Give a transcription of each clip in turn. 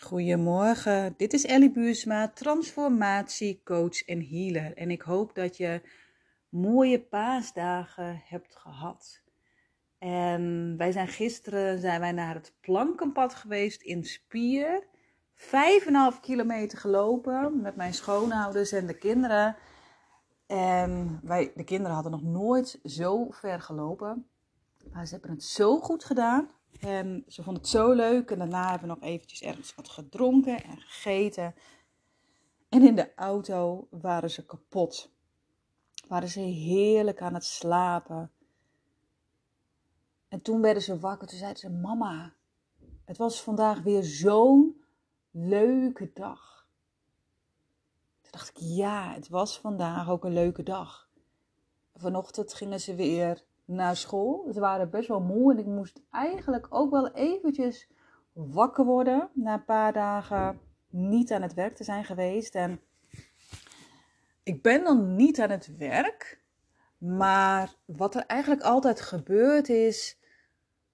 Goedemorgen, dit is Ellie Buursma, transformatie, coach en healer. En ik hoop dat je mooie paasdagen hebt gehad. En wij zijn gisteren zijn wij naar het plankenpad geweest in Spier. Vijf en een half kilometer gelopen met mijn schoonouders en de kinderen. En wij, de kinderen hadden nog nooit zo ver gelopen. Maar ze hebben het zo goed gedaan. En ze vond het zo leuk. En daarna hebben we nog eventjes ergens wat gedronken en gegeten. En in de auto waren ze kapot. Waren ze heerlijk aan het slapen. En toen werden ze wakker. Toen zeiden ze: Mama, het was vandaag weer zo'n leuke dag. Toen dacht ik: Ja, het was vandaag ook een leuke dag. Vanochtend gingen ze weer naar school. Ze waren best wel moe en ik moest eigenlijk ook wel eventjes wakker worden na een paar dagen niet aan het werk te zijn geweest. En ik ben dan niet aan het werk, maar wat er eigenlijk altijd gebeurt is,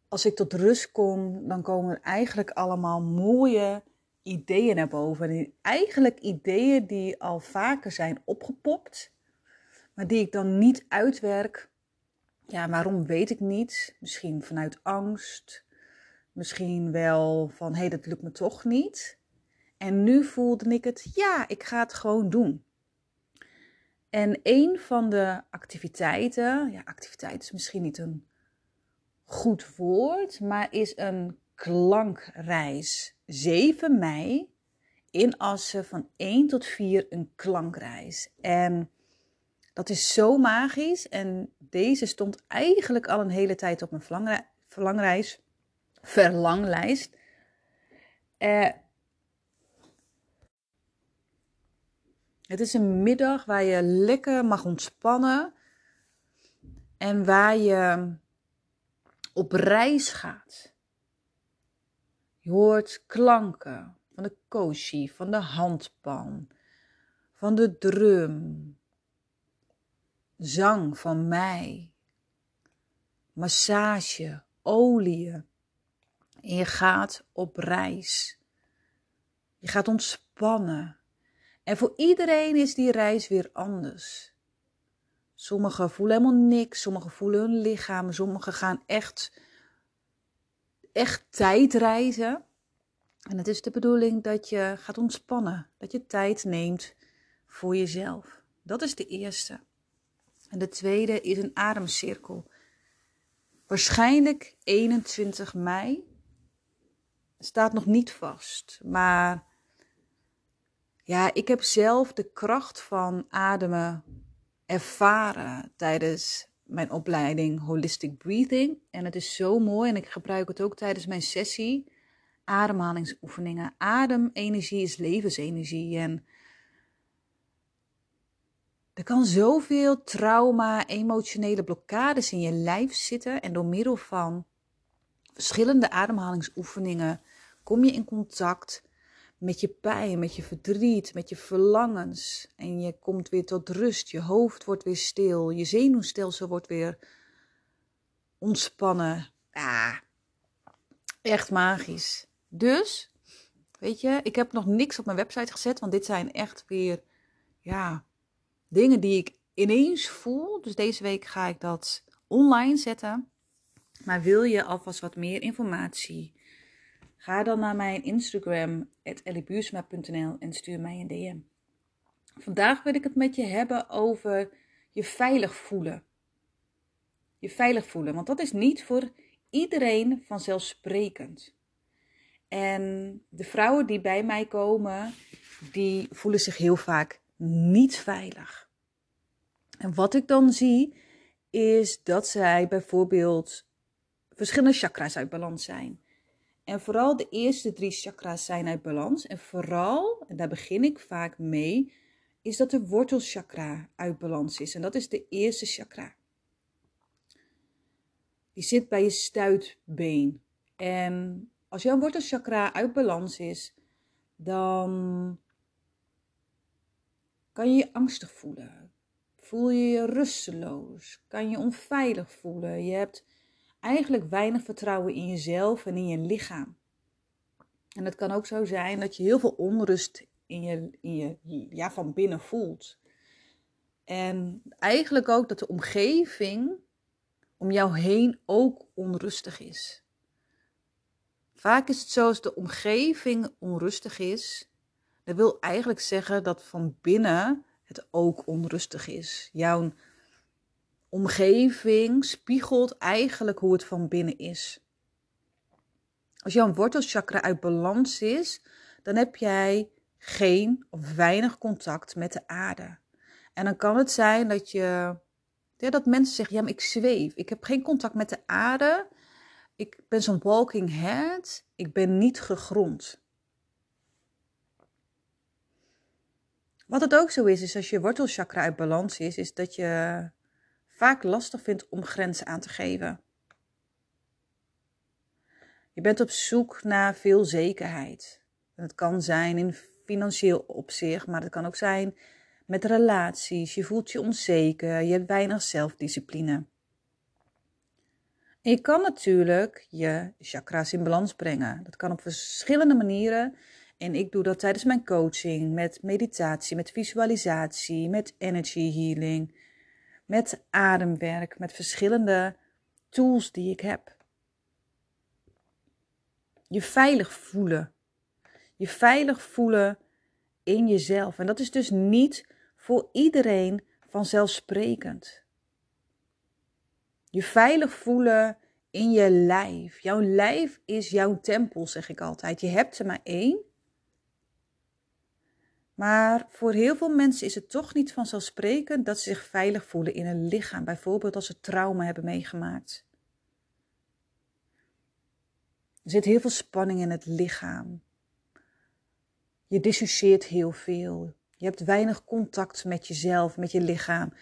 als ik tot rust kom, dan komen er eigenlijk allemaal mooie ideeën naar boven. En eigenlijk ideeën die al vaker zijn opgepopt, maar die ik dan niet uitwerk ja, waarom weet ik niet. Misschien vanuit angst. Misschien wel van hé, hey, dat lukt me toch niet. En nu voelde ik het, ja, ik ga het gewoon doen. En een van de activiteiten, ja, activiteit is misschien niet een goed woord, maar is een klankreis. 7 mei in Assen van 1 tot 4 een klankreis. En dat is zo magisch. En deze stond eigenlijk al een hele tijd op mijn verlangreis, verlanglijst. Eh, het is een middag waar je lekker mag ontspannen. En waar je op reis gaat. Je hoort klanken van de koshi, van de handpan, van de drum, zang van mij, massage, olie. Je gaat op reis. Je gaat ontspannen. En voor iedereen is die reis weer anders. Sommigen voelen helemaal niks, sommigen voelen hun lichaam, sommigen gaan echt, echt tijdreizen. En het is de bedoeling dat je gaat ontspannen, dat je tijd neemt voor jezelf. Dat is de eerste. En de tweede is een ademcirkel. Waarschijnlijk 21 mei. Staat nog niet vast. Maar ja, ik heb zelf de kracht van ademen ervaren tijdens mijn opleiding Holistic Breathing. En het is zo mooi en ik gebruik het ook tijdens mijn sessie. Ademhalingsoefeningen. Ademenergie is levensenergie. En er kan zoveel trauma, emotionele blokkades in je lijf zitten en door middel van verschillende ademhalingsoefeningen kom je in contact met je pijn, met je verdriet, met je verlangens. En je komt weer tot rust, je hoofd wordt weer stil, je zenuwstelsel wordt weer ontspannen. Ja, echt magisch. Dus, weet je, ik heb nog niks op mijn website gezet, want dit zijn echt weer, ja, dingen die ik ineens voel. Dus deze week ga ik dat online zetten. Maar wil je alvast wat meer informatie? Ga dan naar mijn Instagram, elliebuursma.nl en stuur mij een DM. Vandaag wil ik het met je hebben over je veilig voelen. Je veilig voelen, want dat is niet voor iedereen vanzelfsprekend. En de vrouwen die bij mij komen, die voelen zich heel vaak niet veilig. En wat ik dan zie, is dat zij bijvoorbeeld verschillende chakra's uit balans zijn. En vooral de eerste drie chakra's zijn uit balans. En vooral, en daar begin ik vaak mee, is dat de wortelchakra uit balans is. En dat is de eerste chakra. Die zit bij je stuitbeen. En als jouw wortelchakra uit balans is, dan kan je je angstig voelen? Voel je je rusteloos? Kan je onveilig voelen? Je hebt eigenlijk weinig vertrouwen in jezelf en in je lichaam. En het kan ook zo zijn dat je heel veel onrust in je, in je ja, van binnen voelt. En eigenlijk ook dat de omgeving om jou heen ook onrustig is. Vaak is het zo als de omgeving onrustig is, dat wil eigenlijk zeggen dat van binnen het ook onrustig is. Jouw omgeving spiegelt eigenlijk hoe het van binnen is. Als jouw wortelchakra uit balans is, dan heb jij geen of weinig contact met de aarde. En dan kan het zijn dat je dat mensen zeggen: ja, maar ik zweef. Ik heb geen contact met de aarde. Ik ben zo'n walking head. Ik ben niet gegrond. Wat het ook zo is, is als je wortelchakra uit balans is, is dat je vaak lastig vindt om grenzen aan te geven. Je bent op zoek naar veel zekerheid. Het kan zijn in financieel opzicht, maar het kan ook zijn met relaties. Je voelt je onzeker, je hebt weinig zelfdiscipline. Je kan natuurlijk je chakra's in balans brengen. Dat kan op verschillende manieren. En ik doe dat tijdens mijn coaching met meditatie, met visualisatie, met energy healing, met ademwerk, met verschillende tools die ik heb. Je veilig voelen. Je veilig voelen in jezelf. En dat is dus niet voor iedereen vanzelfsprekend. Je veilig voelen in je lijf. Jouw lijf is jouw tempel, zeg ik altijd. Je hebt er maar één. Maar voor heel veel mensen is het toch niet vanzelfsprekend dat ze zich veilig voelen in een lichaam. Bijvoorbeeld als ze trauma hebben meegemaakt. Er zit heel veel spanning in het lichaam. Je dissocieert heel veel. Je hebt weinig contact met jezelf, met je lichaam.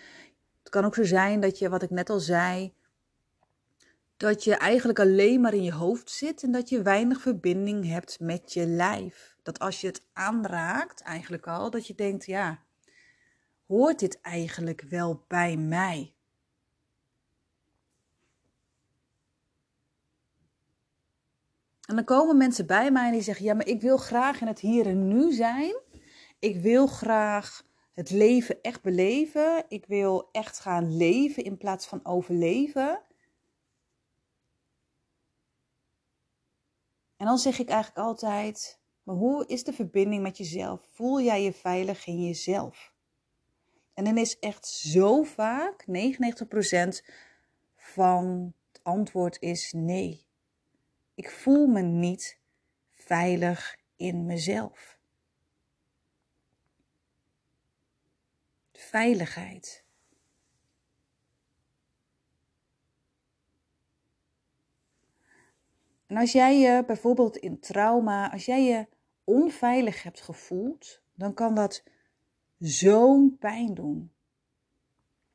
Het kan ook zo zijn dat je, wat ik net al zei, dat je eigenlijk alleen maar in je hoofd zit en dat je weinig verbinding hebt met je lijf. Dat als je het aanraakt, eigenlijk al, dat je denkt, ja, hoort dit eigenlijk wel bij mij? En dan komen mensen bij mij en die zeggen: Ja, maar ik wil graag in het hier en nu zijn. Ik wil graag het leven echt beleven. Ik wil echt gaan leven in plaats van overleven. En dan zeg ik eigenlijk altijd: Maar hoe is de verbinding met jezelf? Voel jij je veilig in jezelf? En dan is echt zo vaak, 99% van het antwoord is nee. Ik voel me niet veilig in mezelf. Veiligheid. En als jij je bijvoorbeeld in trauma, als jij je onveilig hebt gevoeld, dan kan dat zo'n pijn doen.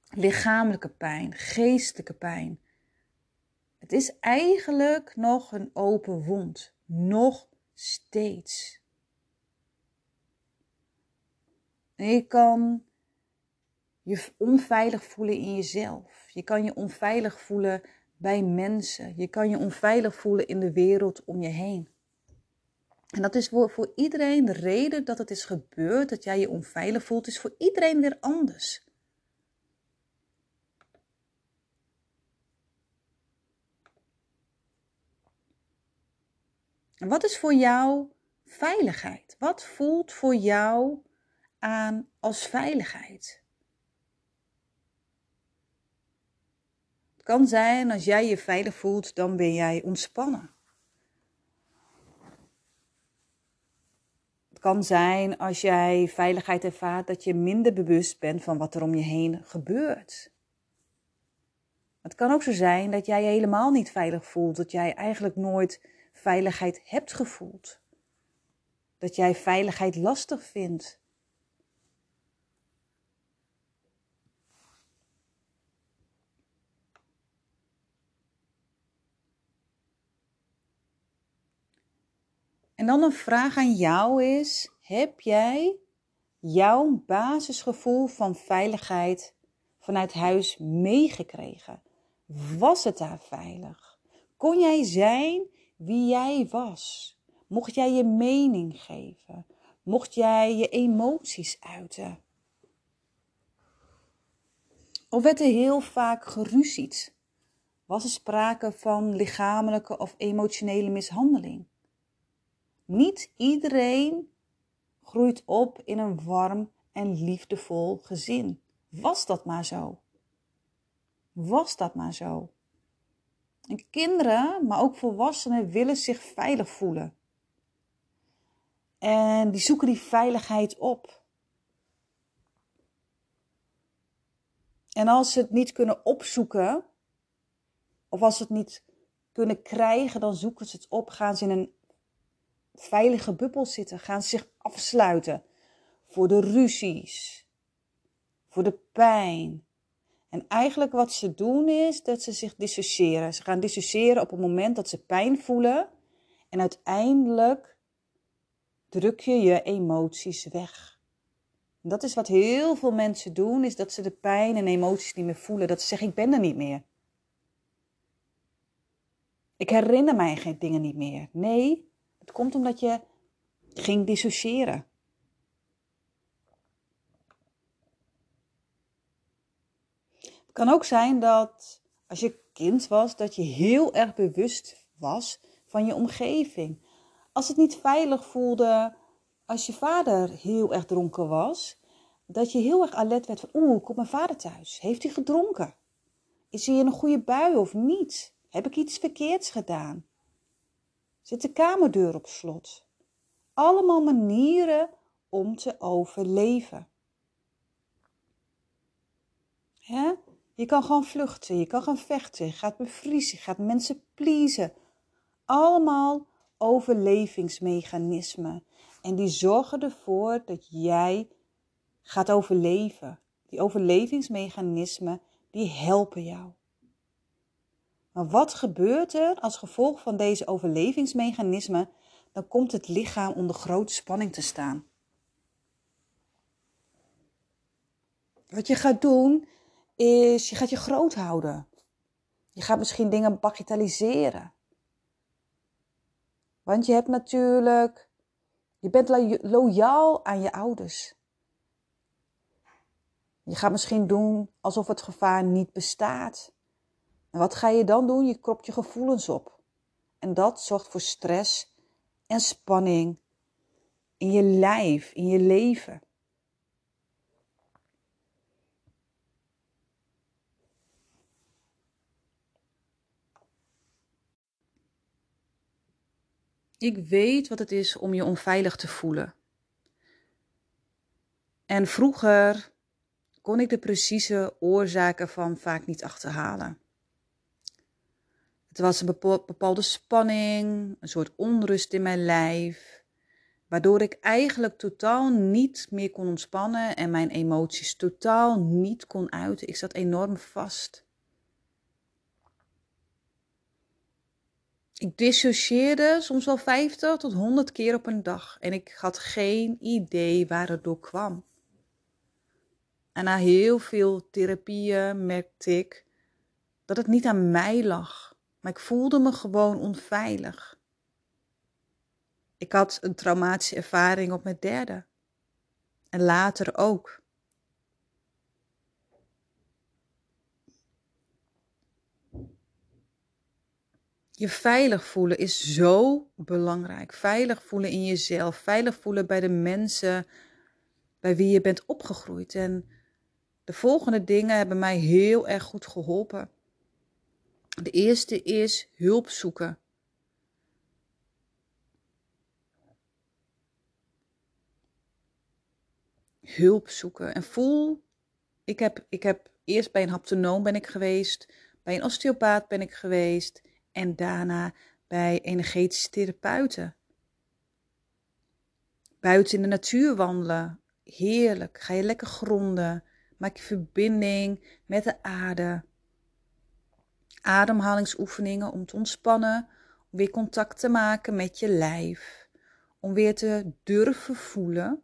Lichamelijke pijn, geestelijke pijn. Het is eigenlijk nog een open wond. Nog steeds. En je kan je onveilig voelen in jezelf. Je kan je onveilig voelen bij mensen. Je kan je onveilig voelen in de wereld om je heen. En dat is voor, voor iedereen de reden dat het is gebeurd, dat jij je onveilig voelt, is voor iedereen weer anders. En wat is voor jou veiligheid? Wat voelt voor jou aan als veiligheid? Kan zijn als jij je veilig voelt, dan ben jij ontspannen. Het kan zijn als jij veiligheid ervaart dat je minder bewust bent van wat er om je heen gebeurt. Het kan ook zo zijn dat jij je helemaal niet veilig voelt, dat jij eigenlijk nooit veiligheid hebt gevoeld. Dat jij veiligheid lastig vindt. En dan een vraag aan jou is: heb jij jouw basisgevoel van veiligheid vanuit huis meegekregen? Was het daar veilig? Kon jij zijn wie jij was. Mocht jij je mening geven? Mocht jij je emoties uiten? Of werd er heel vaak geruzied? Was er sprake van lichamelijke of emotionele mishandeling? Niet iedereen groeit op in een warm en liefdevol gezin. Was dat maar zo? Was dat maar zo? En kinderen, maar ook volwassenen, willen zich veilig voelen. En die zoeken die veiligheid op. En als ze het niet kunnen opzoeken, of als ze het niet kunnen krijgen, dan zoeken ze het op. Gaan ze in een veilige bubbel zitten. Gaan zich afsluiten voor de ruzies, voor de pijn. En eigenlijk wat ze doen is dat ze zich dissociëren. Ze gaan dissociëren op het moment dat ze pijn voelen. En uiteindelijk druk je je emoties weg. En dat is wat heel veel mensen doen, is dat ze de pijn en emoties niet meer voelen. Dat ze zeggen, ik ben er niet meer. Ik herinner mij geen dingen niet meer. Nee, het komt omdat je ging dissociëren. Het kan ook zijn dat als je kind was, dat je heel erg bewust was van je omgeving. Als het niet veilig voelde, als je vader heel erg dronken was, dat je heel erg alert werd van, oeh, komt mijn vader thuis? Heeft hij gedronken? Is hij in een goede bui of niet? Heb ik iets verkeerds gedaan? Zit de kamerdeur op slot? Allemaal manieren om te overleven. Je kan gewoon vluchten, je kan gaan vechten, je gaat bevriezen, je gaat mensen pleasen. Allemaal overlevingsmechanismen. En die zorgen ervoor dat jij gaat overleven. Die overlevingsmechanismen, die helpen jou. Maar wat gebeurt er als gevolg van deze overlevingsmechanismen? Dan komt het lichaam onder grote spanning te staan. Wat je gaat doen, is je gaat je groot houden. Je gaat misschien dingen bagatelliseren. Want je hebt natuurlijk, je bent loyaal aan je ouders. Je gaat misschien doen alsof het gevaar niet bestaat. En wat ga je dan doen? Je kropt je gevoelens op. En dat zorgt voor stress en spanning in je lijf, in je leven. Ik weet wat het is om je onveilig te voelen. En vroeger kon ik de precieze oorzaken van vaak niet achterhalen. Het was een bepaalde spanning, een soort onrust in mijn lijf, waardoor ik eigenlijk totaal niet meer kon ontspannen en mijn emoties totaal niet kon uiten. Ik zat enorm vast. Ik dissocieerde soms wel 50 tot 100 keer op een dag en ik had geen idee waar het door kwam. En na heel veel therapieën merkte ik dat het niet aan mij lag, maar ik voelde me gewoon onveilig. Ik had een traumatische ervaring op mijn derde en later ook. Je veilig voelen is zo belangrijk. Veilig voelen in jezelf, veilig voelen bij de mensen bij wie je bent opgegroeid. En de volgende dingen hebben mij heel erg goed geholpen. De eerste is hulp zoeken. Hulp zoeken. En voel, ik heb, ik heb eerst bij een haptonoom ben ik geweest, bij een osteopaat ben ik geweest en daarna bij energetische therapeuten. Buiten in de natuur wandelen, heerlijk. Ga je lekker gronden, maak je verbinding met de aarde. Ademhalingsoefeningen om te ontspannen, om weer contact te maken met je lijf, om weer te durven voelen.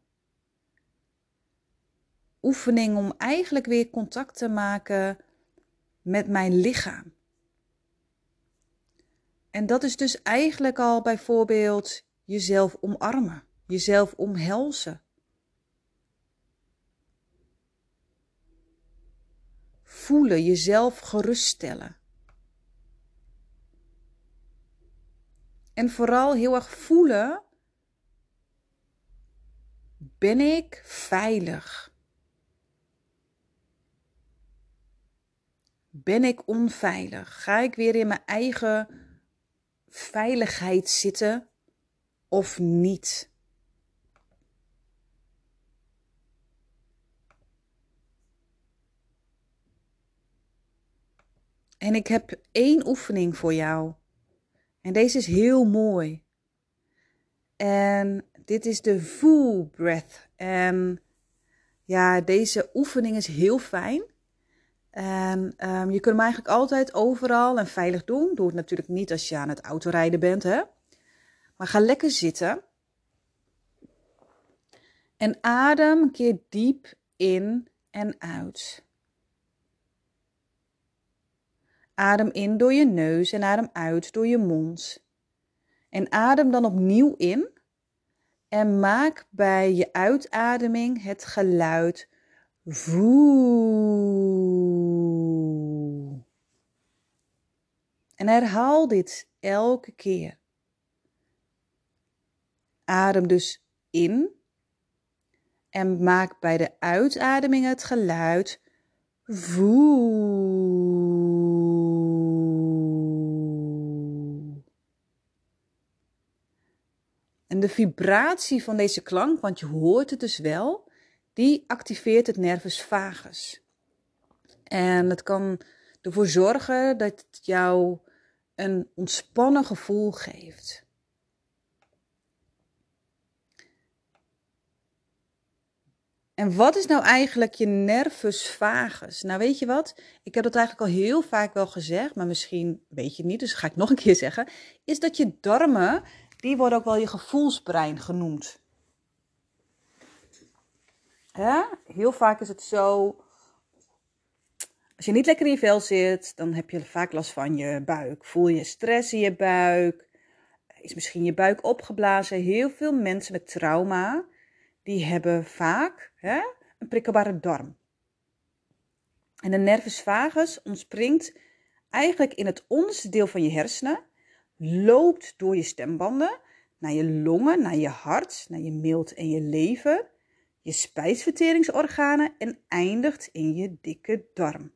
Oefening om eigenlijk weer contact te maken met mijn lichaam. En dat is dus eigenlijk al bijvoorbeeld jezelf omarmen, jezelf omhelzen. Voelen, jezelf geruststellen. En vooral heel erg voelen, ben ik veilig? Ben ik onveilig? Ga ik weer in mijn eigen veiligheid zitten of niet? En ik heb één oefening voor jou. En deze is heel mooi. En dit is de full breath. En ja, deze oefening is heel fijn. En um, je kunt hem eigenlijk altijd overal en veilig doen. Doe het natuurlijk niet als je aan het autorijden bent, hè. Maar ga lekker zitten. En adem een keer diep in en uit. Adem in door je neus en adem uit door je mond. En adem dan opnieuw in. En maak bij je uitademing het geluid voe. En herhaal dit elke keer. Adem dus in en maak bij de uitademing het geluid voe. De vibratie van deze klank, want je hoort het dus wel, die activeert het nervus vagus. En het kan ervoor zorgen dat het jou een ontspannen gevoel geeft. En wat is nou eigenlijk je nervus vagus? Nou, weet je wat? Ik heb dat eigenlijk al heel vaak wel gezegd, maar misschien weet je het niet, dus ga ik nog een keer zeggen. Is dat je darmen, die worden ook wel je gevoelsbrein genoemd. Ja? Heel vaak is het zo. Als je niet lekker in je vel zit, dan heb je vaak last van je buik. Voel je stress in je buik? Is misschien je buik opgeblazen? Heel veel mensen met trauma, die hebben vaak hè, een prikkelbare darm. En de nervus vagus ontspringt eigenlijk in het onderste deel van je hersenen, loopt door je stembanden naar je longen, naar je hart, naar je mild en je lever je spijsverteringsorganen en eindigt in je dikke darm.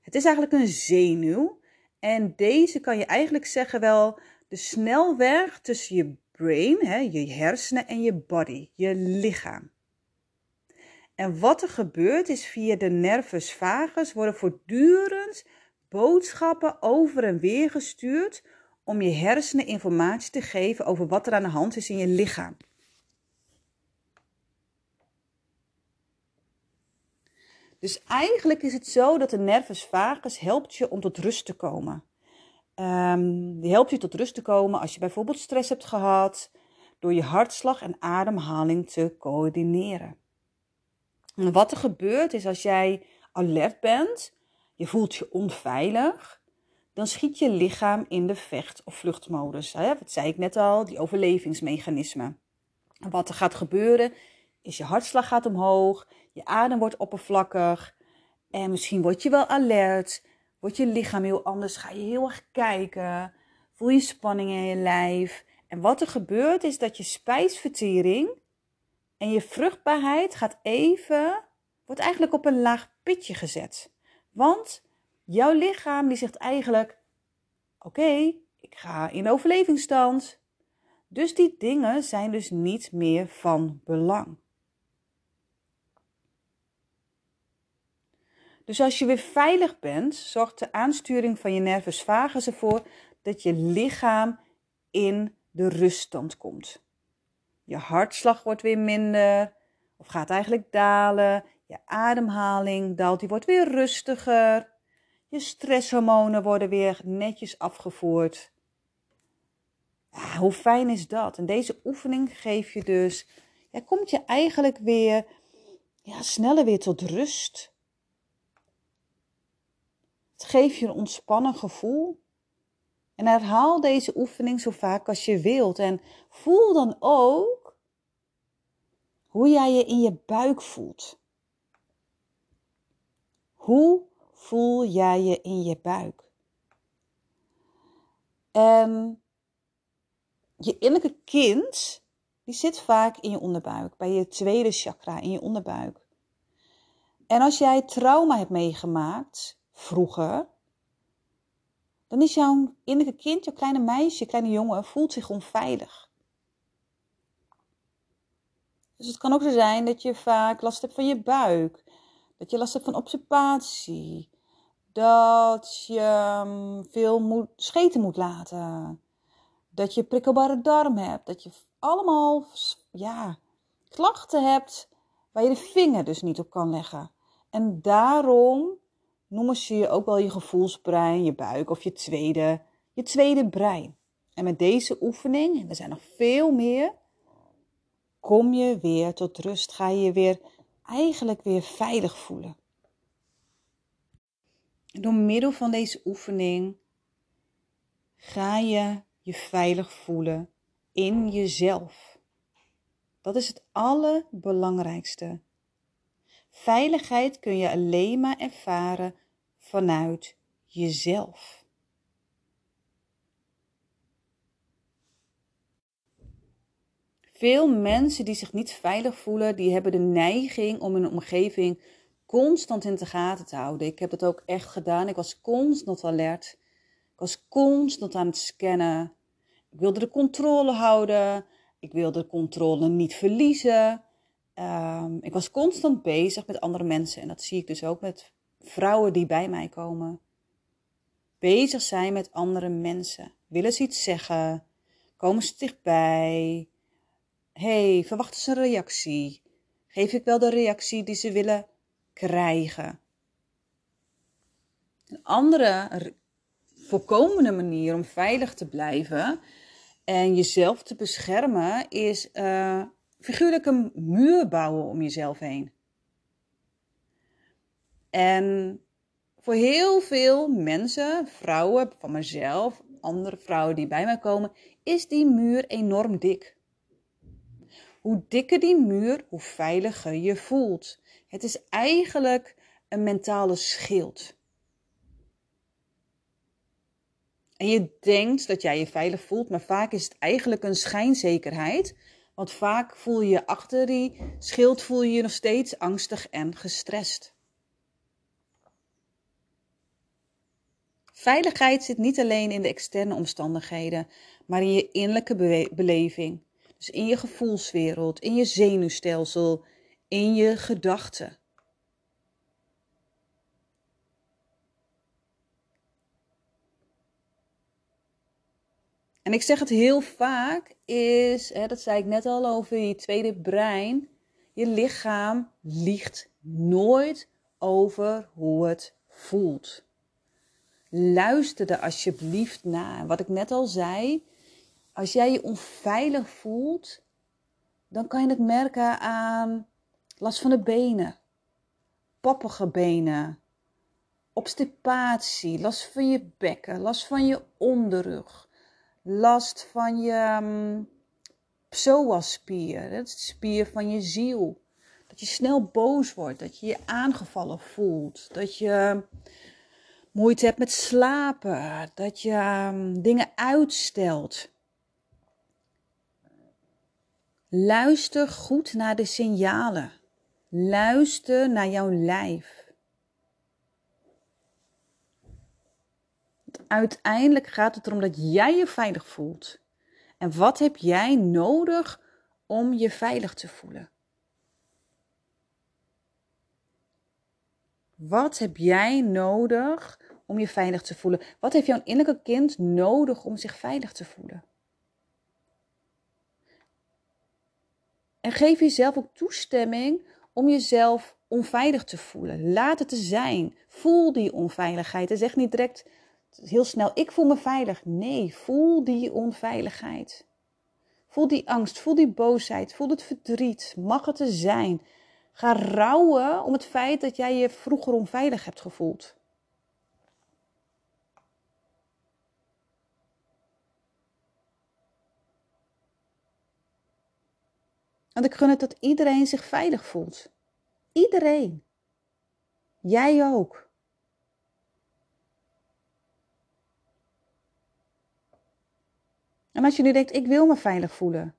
Het is eigenlijk een zenuw en deze kan je eigenlijk zeggen wel de snelweg tussen je brain, hè, je hersenen en je body, je lichaam. En wat er gebeurt is via de nervus vagus worden voortdurend boodschappen over en weer gestuurd om je hersenen informatie te geven over wat er aan de hand is in je lichaam. Dus eigenlijk is het zo dat de nervus vagus helpt je om tot rust te komen. Um, die helpt je tot rust te komen als je bijvoorbeeld stress hebt gehad, door je hartslag en ademhaling te coördineren. En wat er gebeurt is als jij alert bent, je voelt je onveilig, dan schiet je lichaam in de vecht- of vluchtmodus. Hè? Dat zei ik net al, die overlevingsmechanismen. En wat er gaat gebeuren is je hartslag gaat omhoog, je adem wordt oppervlakkig en misschien word je wel alert, wordt je lichaam heel anders, ga je heel erg kijken, voel je spanning in je lijf. En wat er gebeurt is dat je spijsvertering en je vruchtbaarheid gaat even, wordt eigenlijk op een laag pitje gezet. Want jouw lichaam die zegt eigenlijk, oké, ik ga in overlevingsstand. Dus die dingen zijn dus niet meer van belang. Dus als je weer veilig bent, zorgt de aansturing van je nervus vagus ervoor dat je lichaam in de ruststand komt. Je hartslag wordt weer minder of gaat eigenlijk dalen. Je ademhaling daalt, die wordt weer rustiger. Je stresshormonen worden weer netjes afgevoerd. Ja, hoe fijn is dat? En deze oefening geef je dus, ja, komt je eigenlijk weer ja, sneller weer tot rust. Het geeft je een ontspannen gevoel. En herhaal deze oefening zo vaak als je wilt. En voel dan ook hoe jij je in je buik voelt. Hoe voel jij je in je buik? En je innerlijke kind, die zit vaak in je onderbuik, bij je tweede chakra in je onderbuik. En als jij trauma hebt meegemaakt vroeger, dan is jouw innerlijke kind, jouw kleine meisje, je kleine jongen, voelt zich onveilig. Dus het kan ook zo zijn dat je vaak last hebt van je buik, dat je last hebt van observatie, dat je mm, veel moet, scheten moet laten, dat je prikkelbare darm hebt, dat je allemaal ja, klachten hebt waar je de vinger dus niet op kan leggen. En daarom noemen ze je ook wel je gevoelsbrein, je buik of je tweede, je tweede brein. En met deze oefening, en er zijn nog veel meer, kom je weer tot rust. Ga je weer eigenlijk weer veilig voelen. Door middel van deze oefening ga je je veilig voelen in jezelf. Dat is het allerbelangrijkste. Veiligheid kun je alleen maar ervaren vanuit jezelf. Veel mensen die zich niet veilig voelen, die hebben de neiging om hun omgeving constant in de gaten te houden. Ik heb dat ook echt gedaan. Ik was constant alert. Ik was constant aan het scannen. Ik wilde de controle houden. Ik wilde de controle niet verliezen. Ehm, ik was constant bezig met andere mensen. En dat zie ik dus ook met vrouwen die bij mij komen. Bezig zijn met andere mensen. Willen ze iets zeggen? Komen ze dichtbij? Hey, verwachten ze een reactie? Geef ik wel de reactie die ze willen krijgen? Een andere voorkomende manier om veilig te blijven en jezelf te beschermen is uh, figuurlijk een muur bouwen om jezelf heen. En voor heel veel mensen, vrouwen van mezelf, andere vrouwen die bij mij komen, is die muur enorm dik. Hoe dikker die muur, hoe veiliger je voelt. Het is eigenlijk een mentale schild. En je denkt dat jij je veilig voelt, maar vaak is het eigenlijk een schijnzekerheid. Want vaak voel je achter die schild voel je je nog steeds angstig en gestrest. Veiligheid zit niet alleen in de externe omstandigheden, maar in je innerlijke beleving. Dus in je gevoelswereld, in je zenuwstelsel, in je gedachten. En ik zeg het heel vaak, is, hè, dat zei ik net al over je tweede brein, je lichaam liegt nooit over hoe het voelt. Luister er alsjeblieft naar. Wat ik net al zei, als jij je onveilig voelt, dan kan je het merken aan last van de benen, poppige benen, obstipatie, last van je bekken, last van je onderrug, last van je um, psoaspier, de spier van je ziel. Dat je snel boos wordt, dat je je aangevallen voelt, dat je moeite hebt met slapen, dat je um, dingen uitstelt. Luister goed naar de signalen. Luister naar jouw lijf. Uiteindelijk gaat het erom dat jij je veilig voelt. En wat heb jij nodig om je veilig te voelen? Wat heb jij nodig om je veilig te voelen? Wat heeft jouw innerlijke kind nodig om zich veilig te voelen? En geef jezelf ook toestemming om jezelf onveilig te voelen. Laat het te zijn. Voel die onveiligheid. En zeg niet direct heel snel: ik voel me veilig. Nee, voel die onveiligheid. Voel die angst, voel die boosheid, voel het verdriet. Mag het te zijn. Ga rouwen om het feit dat jij je vroeger onveilig hebt gevoeld. Want ik gun het dat iedereen zich veilig voelt. Iedereen. Jij ook. En als je nu denkt, ik wil me veilig voelen.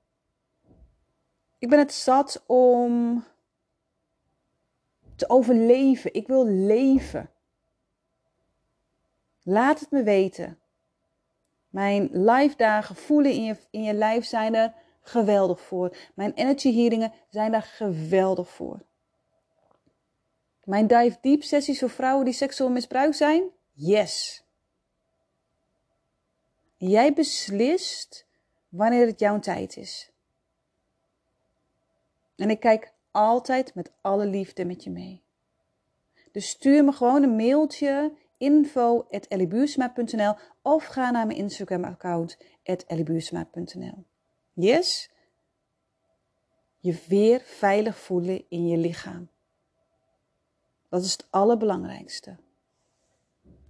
Ik ben het zat om te overleven. Ik wil leven. Laat het me weten. Mijn live voelen in je, in je lijf zijn er geweldig voor. Mijn energy healingen zijn daar geweldig voor. Mijn dive deep sessies voor vrouwen die seksueel misbruikt zijn? Yes. Jij beslist wanneer het jouw tijd is. En ik kijk altijd met alle liefde met je mee. Dus stuur me gewoon een mailtje info.ellibuursma.nl of ga naar mijn Instagram account ellibuursma.nl. Yes? Je weer veilig voelen in je lichaam. Dat is het allerbelangrijkste.